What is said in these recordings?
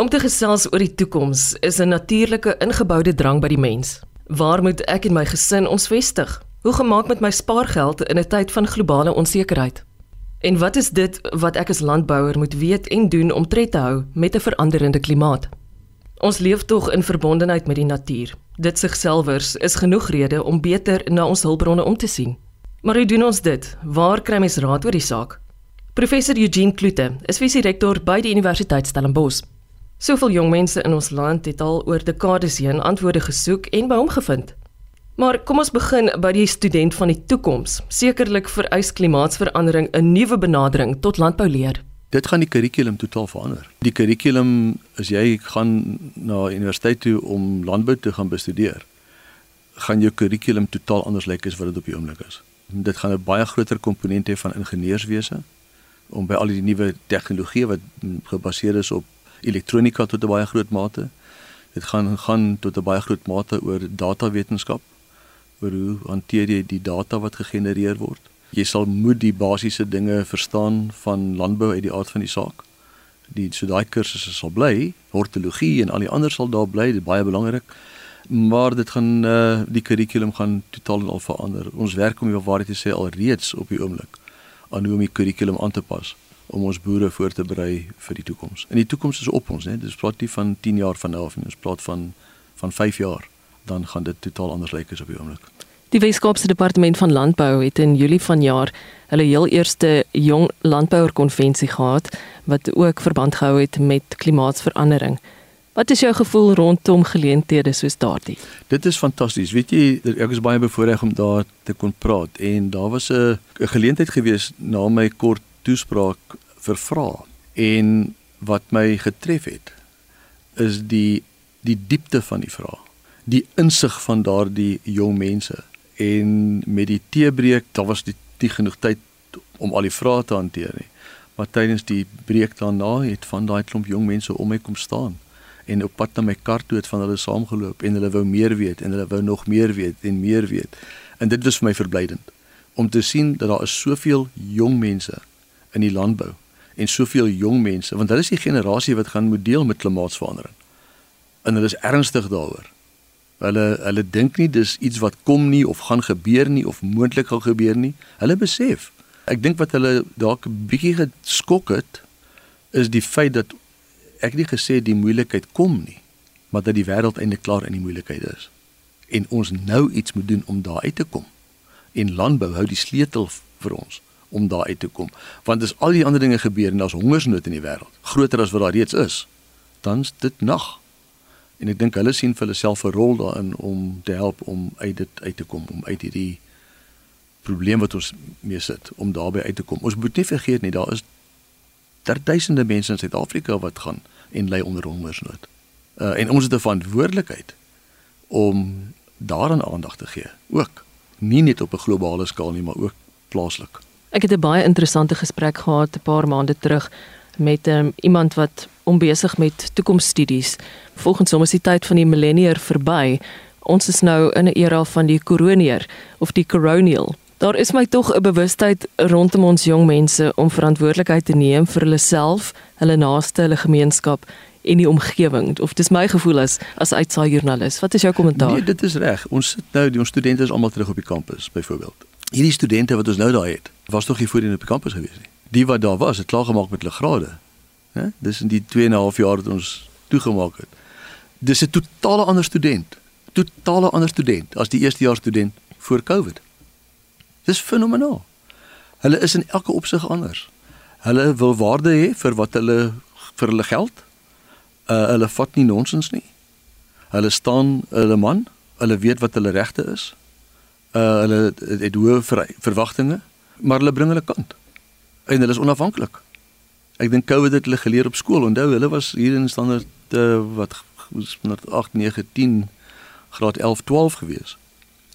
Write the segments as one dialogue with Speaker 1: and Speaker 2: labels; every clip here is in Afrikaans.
Speaker 1: Om te gesels oor die toekoms is 'n natuurlike ingeboude drang by die mens. Waar moet ek en my gesin ons vestig? Hoe gemaak met my spaargeld in 'n tyd van globale onsekerheid? En wat is dit wat ek as landbouer moet weet en doen om tred te hou met 'n veranderende klimaat? Ons leef tog in verbondenheid met die natuur. Dit sigselfers is genoeg rede om beter na ons hulpbronne om te sien. Maar hoe doen ons dit? Waar kry mens raad oor die saak? Professor Eugene Kloete is visierektor by die Universiteit Stellenbosch. Soveel jong mense in ons land het al oor dekades heen antwoorde gesoek en by hom gevind. Maar kom ons begin by die student van die toekoms. Sekerlik vereis klimaatsverandering 'n nuwe benadering tot landbouleer.
Speaker 2: Dit gaan die kurrikulum totaal verander. Die kurrikulum as jy gaan na universiteit toe om landbou te gaan bestudeer, gaan jou kurrikulum totaal anders lyk as wat dit op die oomblik is. Dit gaan 'n baie groter komponent hê van ingenieurswese om by al die nuwe tegnologie wat gebaseer is op elektronika tot 'n baie groot mate. Dit gaan gaan tot 'n baie groot mate oor datawetenskap oor hoe hanteer jy die data wat gegenereer word. Jy sal moet die basiese dinge verstaan van landbou uit die aard van die saak. Die so daai kursusse sal bly, hortologie en al die ander sal daar bly, dit baie belangrik. Maar dit gaan uh die kurrikulum gaan totaal en al verander. Ons werk om die waarheid te sê al reeds op die oomblik aan hoe om die kurrikulum aan te pas om ons boere voor te berei vir die toekoms. En die toekoms is op ons, né? Dis praat nie van 10 jaar van nou af nie, ons praat van van 5 jaar dan gaan dit totaal anders lyk as op die oomblik.
Speaker 1: Die Weskaapse Departement van Landbou het in Julie vanjaar hulle heel eerste jong landbouer konvensie gehad wat ook verband gehou het met klimaatsverandering. Wat is jou gevoel rondom geleenthede soos daardie?
Speaker 2: Dit is fantasties. Weet jy, ek is baie bevoorreg om daar te kon praat en daar was 'n geleentheid gewees na my kort toespraak vir vrae en wat my getref het is die die diepte van die vrae die insig van daardie jong mense. En met die teebreek daar was die die genoeg tyd om al die vrae te hanteer nie maar tydens die breek daarna het van daai klomp jong mense om my kom staan en op pad na my kar toe het van hulle saamgeloop en hulle wou meer weet en hulle wou nog meer weet en meer weet. En dit was vir my verblydend om te sien dat daar is soveel jong mense in die landbou en soveel jong mense want hulle is die generasie wat gaan moet deel met klimaatsverandering en hulle is ernstig daaroor Hulle hulle dink nie dis iets wat kom nie of gaan gebeur nie of moontlik gaan gebeur nie. Hulle besef. Ek dink wat hulle dalk 'n bietjie geskok het is die feit dat ek nie gesê die moeilikheid kom nie, maar dat die wêreld eintlik klaar in die moeilikheid is en ons nou iets moet doen om daar uit te kom. En landbou hou die sleutel vir ons om daar uit te kom. Want as al die ander dinge gebeur en daar's hongersnood in die wêreld, groter as wat daar reeds is, dan's dit nag en ek dink hulle sien vir hulle self 'n rol daarin om te help om uit dit uit te kom om uit hierdie probleem wat ons mee sit om daarbey uit te kom. Ons moet nie vergeet nie, daar is duisende mense in Suid-Afrika wat gaan en ly onder hongersnood. Uh en ons het 'n verantwoordelikheid om daaraan aandag te gee. Ook nie net op 'n globale skaal nie, maar ook plaaslik.
Speaker 1: Ek het 'n baie interessante gesprek gehad 'n paar maande terug met um, iemand wat onbesig met toekomsstudies. Volgens hom is die tyd van die millennier verby. Ons is nou in 'n era van die koroneer of die coronial. Daar is my tog 'n bewustheid rondom ons jong mense om verantwoordelikheid te neem vir hulle self, hulle naaste, hulle gemeenskap en die omgewing. Of dis my gevoel as as uitsaai joernalis. Wat is jou kommentaar?
Speaker 2: Nee, dit is reg. Ons sit nou, die ons studente is almal terug op die kampus byvoorbeeld. Hierdie studente wat ons nou daar het, was tog nie voorheen op die kampus gewees nie die wat daar was het klaar gemaak met hulle grade. Hè? Dis in die 2 en 'n half jaar wat ons toegemaak het. Dis 'n totale ander student. Totale ander student as die eerste jaar student voor Covid. Dis fenomenaal. Hulle is in elke opsig anders. Hulle wil waarde hê vir wat hulle vir hulle geld. Uh hulle vat nie nonsens nie. Hulle staan hulle man, hulle weet wat hulle regte is. Uh hulle het, het hoë ver, verwagtinge, maar hulle bring hulle kant en hulle is onafhanklik. Ek dink COVID het hulle geleer op skool. Onthou, hulle was hier in standaard uh, wat 8 9 10 graad 11 12 gewees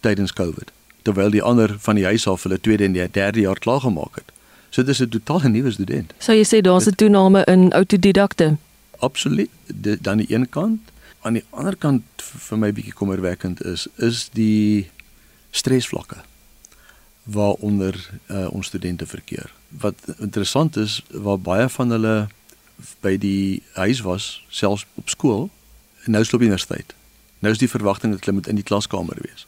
Speaker 2: tydens COVID. Terwyl die ander van die huis af hulle tweede en derde jaar klaar gemaak het. So dis 'n totaal nuwe student.
Speaker 1: So jy sê daar's 'n toename in autodidakte.
Speaker 2: Absoluut. Dan die een kant, aan die ander kant vir my bietjie kommerwekkend is is die stresvlakke waaronder uh, ons studente verkeer wat interessant is waar baie van hulle by die huis was, selfs op skool, nou sloop universiteit. Nou is die verwagting dat hulle moet in die klaskamer wees.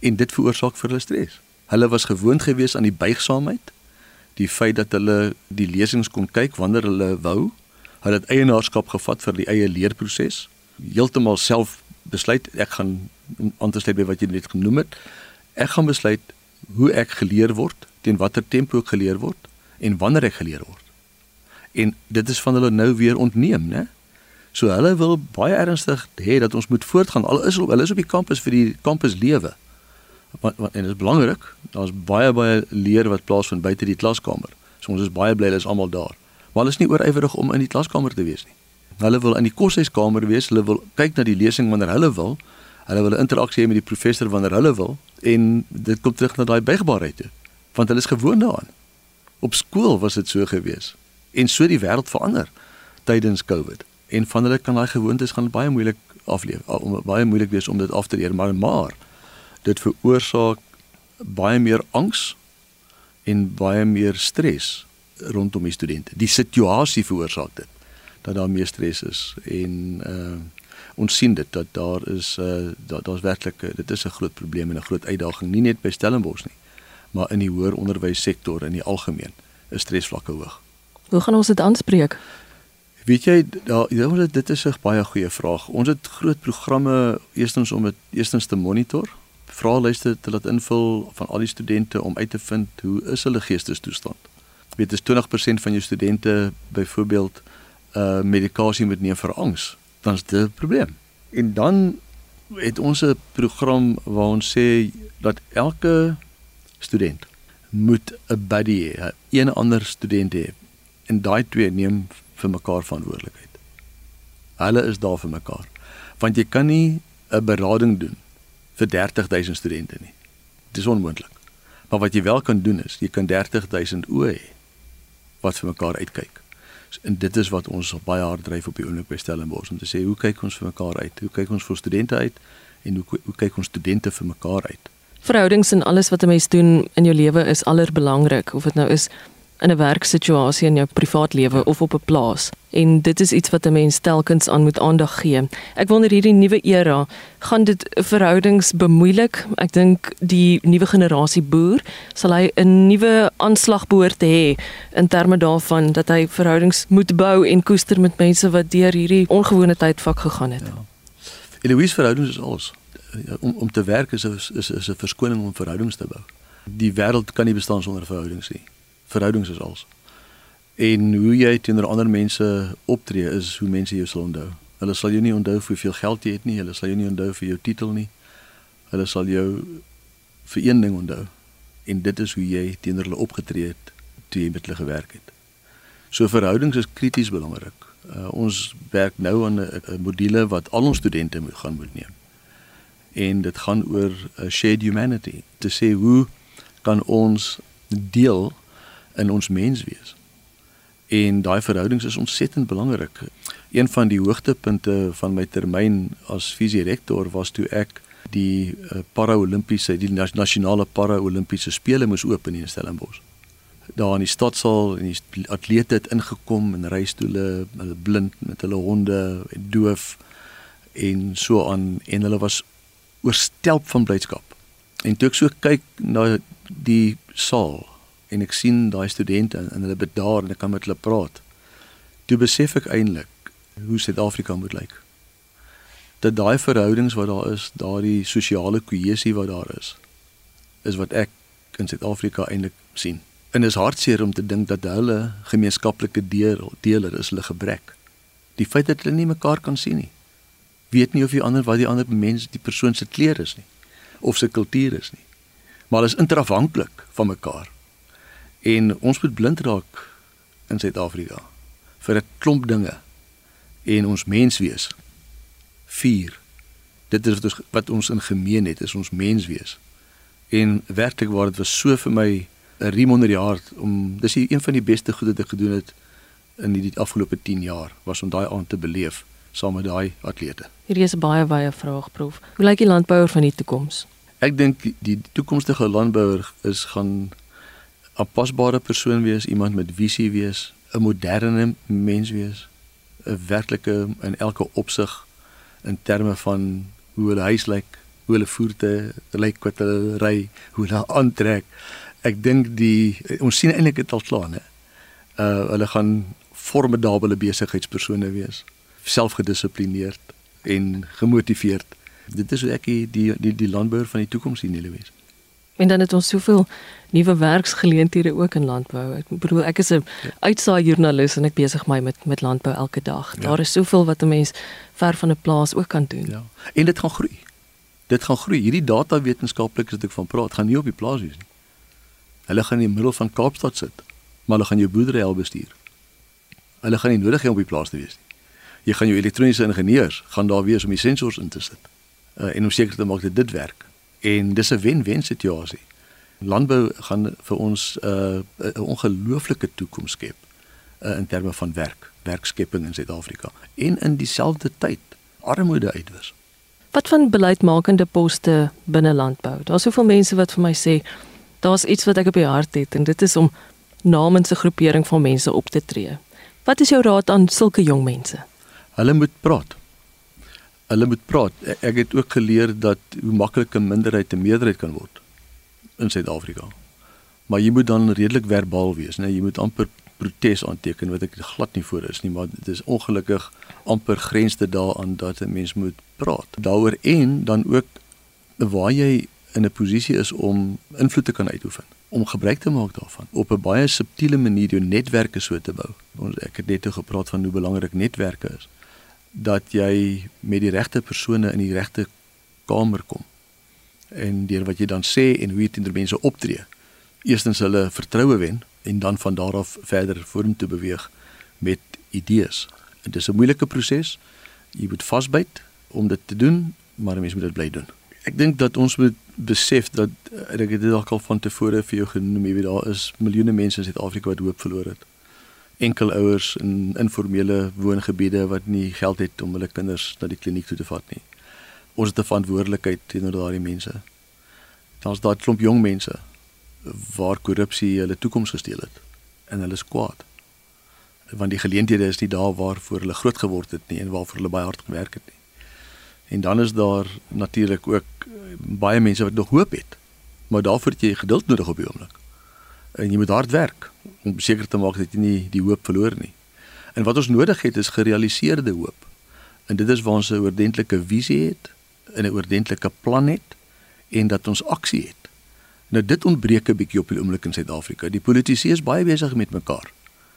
Speaker 2: En dit veroorsaak vir hulle stres. Hulle was gewoond geweest aan die buigsaamheid, die feit dat hulle die lesings kon kyk wanneer hulle wou. Hulle het eienaarskap gevat vir die eie leerproses, heeltemal self besluit ek gaan aan te sluit by wat jy net genoem het. Ek gaan besluit hoe ek geleer word, teen watter tempo ek geleer word en wanneer ek geleer word. En dit is van hulle nou weer ontneem, né? So hulle wil baie ernstig hê dat ons moet voortgaan. Al is hulle is op die kampus vir die kampus lewe. Want, want en dit is belangrik. Daar's baie baie leer wat plaasvind buite die klaskamer. So ons is baie bly hulle is almal daar. Maar hulle is nie oorywerig om in die klaskamer te wees nie. Hulle wil in die koshuiskamer wees. Hulle wil kyk na die lesing wanneer hulle wil. Hulle wil 'n interaksie hê met die professor wanneer hulle wil en dit kom terug na daai buigbaarheid toe. Want hulle is gewoond daaraan. Op skool was dit so gewees en so die wêreld verander tydens Covid. En van hulle kan daai gewoontes gaan baie moeilik afleef, baie moeilik wees om dit af te leer, maar maar dit veroorsaak baie meer angs en baie meer stres rondom die studente. Die situasie veroorsaak dit dat daar meer stres is en uh ons sien dit dat daar is uh daar daar's werklik dit is 'n groot probleem en 'n groot uitdaging nie net by Stellenbosch nie maar in die hoër onderwyssektor in die algemeen is stresvlakke hoog.
Speaker 1: Hoe gaan ons dit aanspreek?
Speaker 2: Weet jy daar ja, dit is 'n baie goeie vraag. Ons het groot programme eerstens om dit eerstens te monitor, vraelyste te laat invul van al die studente om uit te vind hoe is hulle geestestoestand. Weet as 20% van jou studente byvoorbeeld uh medikasie moet neem vir angs, dan is dit 'n probleem. En dan het ons 'n program waar ons sê dat elke student moet 'n buddy hê, 'n ander student hê. En daai twee neem vir mekaar verantwoordelikheid. Hulle is daar vir mekaar. Want jy kan nie 'n berading doen vir 30000 studente nie. Dit is onmoontlik. Maar wat jy wel kan doen is, jy kan 30000 oë hê wat vir mekaar uitkyk. En dit is wat ons baie hard dryf op die oomblik by Stellenbosch om te sê hoe kyk ons vir mekaar uit? Hoe kyk ons vir studente uit en hoe hoe kyk ons studente vir mekaar uit?
Speaker 1: Verhoudings en alles wat 'n mens doen in jou lewe is allerbelangrik of dit nou is in 'n werksituasie in jou privaat lewe of op 'n plaas. En dit is iets wat 'n mens telkens aan moet aandag gee. Ek wonder hierdie nuwe era, gaan dit verhoudings bemoeilik? Ek dink die nuwe generasie boer sal hy 'n nuwe aanslag behoort te hê in terme daarvan dat hy verhoudings moet bou en koester met mense wat deur hierdie ongewone tydvak gegaan het. Ja.
Speaker 2: Eloise verhoudings is alles. Ja, om om te werk is is, is 'n verskoning om verhoudings te bou. Die wêreld kan nie bestaan sonder verhoudings nie verhoudings is alles. En hoe jy teenoor ander mense optree is hoe mense jou sal onthou. Hulle sal jou nie onthou vir hoeveel geld jy het nie, hulle sal jou nie onthou vir jou titel nie. Hulle sal jou vir een ding onthou. En dit is hoe jy teenoor hulle opgetree het toe jy met hulle gewerk het. So verhoudings is krities belangrik. Uh, ons werk nou aan 'n module wat al ons studente moet gaan moet neem. En dit gaan oor 'n shared humanity. Te sê hoe kan ons deel in ons menswees. En daai verhoudings is ontsettend belangrik. Een van die hoogtepunte van my termyn as visierektor was toe ek die uh, para-olimpiese die nasionale para-olimpiese spele moes open in Stellenbosch. Daar in die stadsaal en die atlete het ingekom in reistoele, hulle blind met hulle honde doof en so aan en hulle was oorstelp van blydskap. En toe ek so kyk na die saal en ek sien daai studente en hulle bedaar en ek kan met hulle praat. Toe besef ek eintlik hoe Suid-Afrika moet lyk. Dat daai verhoudings wat daar is, daardie sosiale kohesie wat daar is, is wat ek in Suid-Afrika eintlik sien. En dit is hartseer om te dink dat hulle gemeenskaplike deler is hulle gebrek. Die feit dat hulle nie mekaar kan sien nie. Weet nie of die ander wat die ander mens die persoon se kleur is nie of sy kultuur is nie. Maar hulle is interafhanklik van mekaar. En ons moet blind raak in Suid-Afrika vir 'n klomp dinge en ons mens wees. 4. Dit is wat ons wat ons in gemeen het, is ons mens wees. En werklik waar dit was so vir my 'n riem onder die hart om dis een van die beste goed wat ek gedoen het in die afgelope 10 jaar was om daai aand te beleef saam met daai atlete.
Speaker 1: Hierdie is 'n baie baie vraag prof. Hoe lyk die landbouer van die toekoms?
Speaker 2: Ek dink die toekomstige landbouer is gaan 'n pasbare persoon wees, iemand met visie wees, 'n moderne mens wees, 'n werklike in elke opsig in terme van hoe hulle huis lyk, hoe hulle voertuie lyk, wat hulle ry, hoe hulle aantrek. Ek dink die ons sien eintlik dit al klaar, né? Uh hulle gaan formidable besigheidspersone wees, selfgedissiplineerd en gemotiveerd. Dit is hoe ek die die die, die landbouer van die toekoms sien, Louise.
Speaker 1: En dan het ons soveel nuwe werksgeleenthede ook in landbou. Ek bedoel ek is 'n ja. uitsaai joernalis en ek besig my met met landbou elke dag. Ja. Daar is soveel wat 'n mens ver van 'n plaas ook kan doen.
Speaker 2: Ja. En dit gaan groei. Dit gaan groei. Hierdie data wetenskaplikes wat ek van praat, gaan nie op die plaas wees nie. Hulle gaan in die middel van Kaapstad sit, maar hulle gaan jou boerdery al bestuur. Hulle gaan nie nodig hê om op die plaas te wees nie. Jy gaan jou elektroniese ingenieurs gaan daar wees om die sensors in te sit. Uh, en om seker te maak dat dit werk en dis 'n wen-wen situasie. Landbou gaan vir ons 'n uh, ongelooflike toekoms skep uh, in terme van werk, werkskepping in Suid-Afrika en in dieselfde tyd armoede uitwis.
Speaker 1: Wat van beleidsmakende poste binne landbou? Daar's soveel mense wat vir my sê daar's iets wat ek op die hart het en dit is om namens 'n groepering van mense op te tree. Wat is jou raad aan sulke jong mense?
Speaker 2: Hulle moet praat hulle moet praat. Ek, ek het ook geleer dat hoe maklik 'n minderheid 'n meerderheid kan word in Suid-Afrika. Maar jy moet dan redelik verbaal wees, né? Jy moet amper protes aanteken wat ek glad nie voor is nie, maar dit is ongelukkig amper grenste daaraan dat 'n mens moet praat. Daaroor en dan ook waar jy in 'n posisie is om invloed te kan uitoefen om gebruik te maak daarvan op 'n baie subtiele manier jou netwerke so te bou. Ons ek het net gepraat van hoe belangrik netwerke is dat jy met die regte persone in die regte kamer kom. En deur wat jy dan sê en hoe jy teenoor mense optree, eerstens hulle vertroue wen en dan van daar af verder vorentoe beweeg met idees. Dit is 'n moeilike proses. Jy moet vasbyt om dit te doen, maar mense moet dit bly doen. Ek dink dat ons moet besef dat ek het dit al van tevore vir jou genoem, jy weet daar is miljoene mense in Suid-Afrika wat hoop verloor het enkelouers in informele woongebiede wat nie geld het om hulle kinders na die kliniek toe te vat nie. Ons het 'n verantwoordelikheid teenoor daardie mense. Daar's daai klomp jong mense waar korrupsie hulle toekoms gesteel het en hulle is kwaad. Want die geleenthede is nie daar waarvoor hulle groot geword het nie en waarvoor hulle baie hard gewerk het nie. En dan is daar natuurlik ook baie mense wat nog hoop het. Maar daarvoor het jy geduld nodig op die oomblik en jy moet hard werk om seker te maak dat jy nie die hoop verloor nie. En wat ons nodig het is gerealiseerde hoop. En dit is waar ons 'n oordentlike visie het, 'n oordentlike plan het en dat ons aksie het. Nou dit ontbreek 'n bietjie op die oomblik in Suid-Afrika. Die politici is baie besig met mekaar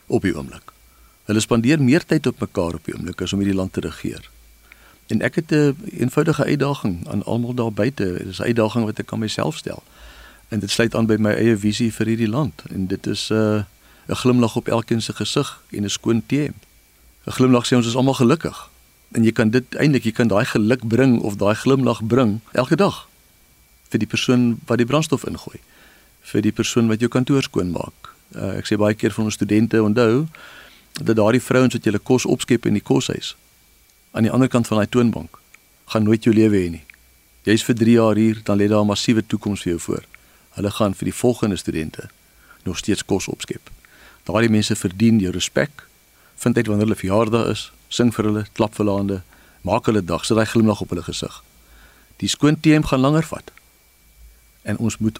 Speaker 2: op die oomblik. Hulle spandeer meer tyd op mekaar op die oomblik as om hierdie land te regeer. En ek het 'n een eenvoudige uitdaging aan almal daar buite. Dit is 'n uitdaging wat ek aan myself stel en dit sluit aan by my eie visie vir hierdie land en dit is 'n uh, 'n glimlag op elkeen se gesig en 'n skoon tee. 'n Glimlag sê ons is almal gelukkig. En jy kan dit eintlik jy kan daai geluk bring of daai glimlag bring elke dag vir die persoon wat die brandstof ingooi, vir die persoon wat jou kantoor skoon maak. Uh, ek sê baie keer vir ons studente onthou dat daardie vrouens wat julle kos opskep in die koshuis aan die ander kant van daai toonbank gaan nooit jou lewe hê nie. Jy's vir 3 jaar hier, dan lê daar 'n massiewe toekoms vir jou voor hulle gaan vir die volgende studente nog steeds kos opskep. Daardie mense verdien jou respek. Vind uit wanneer hulle verjaardag is, sing vir hulle, klap vir hulle hande, maak hulle dag, sit daai glimlag op hulle gesig. Die skoon teem gaan langer vat. En ons moet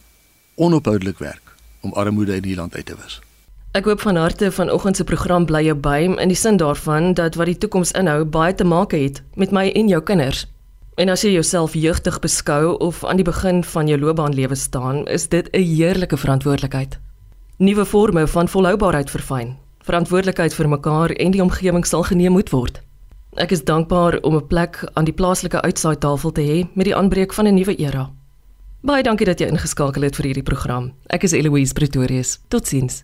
Speaker 2: onophoudelik werk om armoede in hierdie land uit te wis.
Speaker 1: Ek hoop van harte vanoggend se program bly jou by in die sin daarvan dat wat die toekoms inhou baie te maak het met my en jou kinders. En as jy jouself jeugtig beskou of aan die begin van jou loopbaanlewe staan, is dit 'n heerlike verantwoordelikheid. Nuwe forme van volhoubaarheid verfyn. Verantwoordelikheid vir mekaar en die omgewing sal geneem moet word. Ek is dankbaar om 'n plek aan die plaaslike uitsaai-tafel te hê met die aanbreek van 'n nuwe era. Baie dankie dat jy ingeskakel het vir hierdie program. Ek is Eloise Pretorius. Totsiens.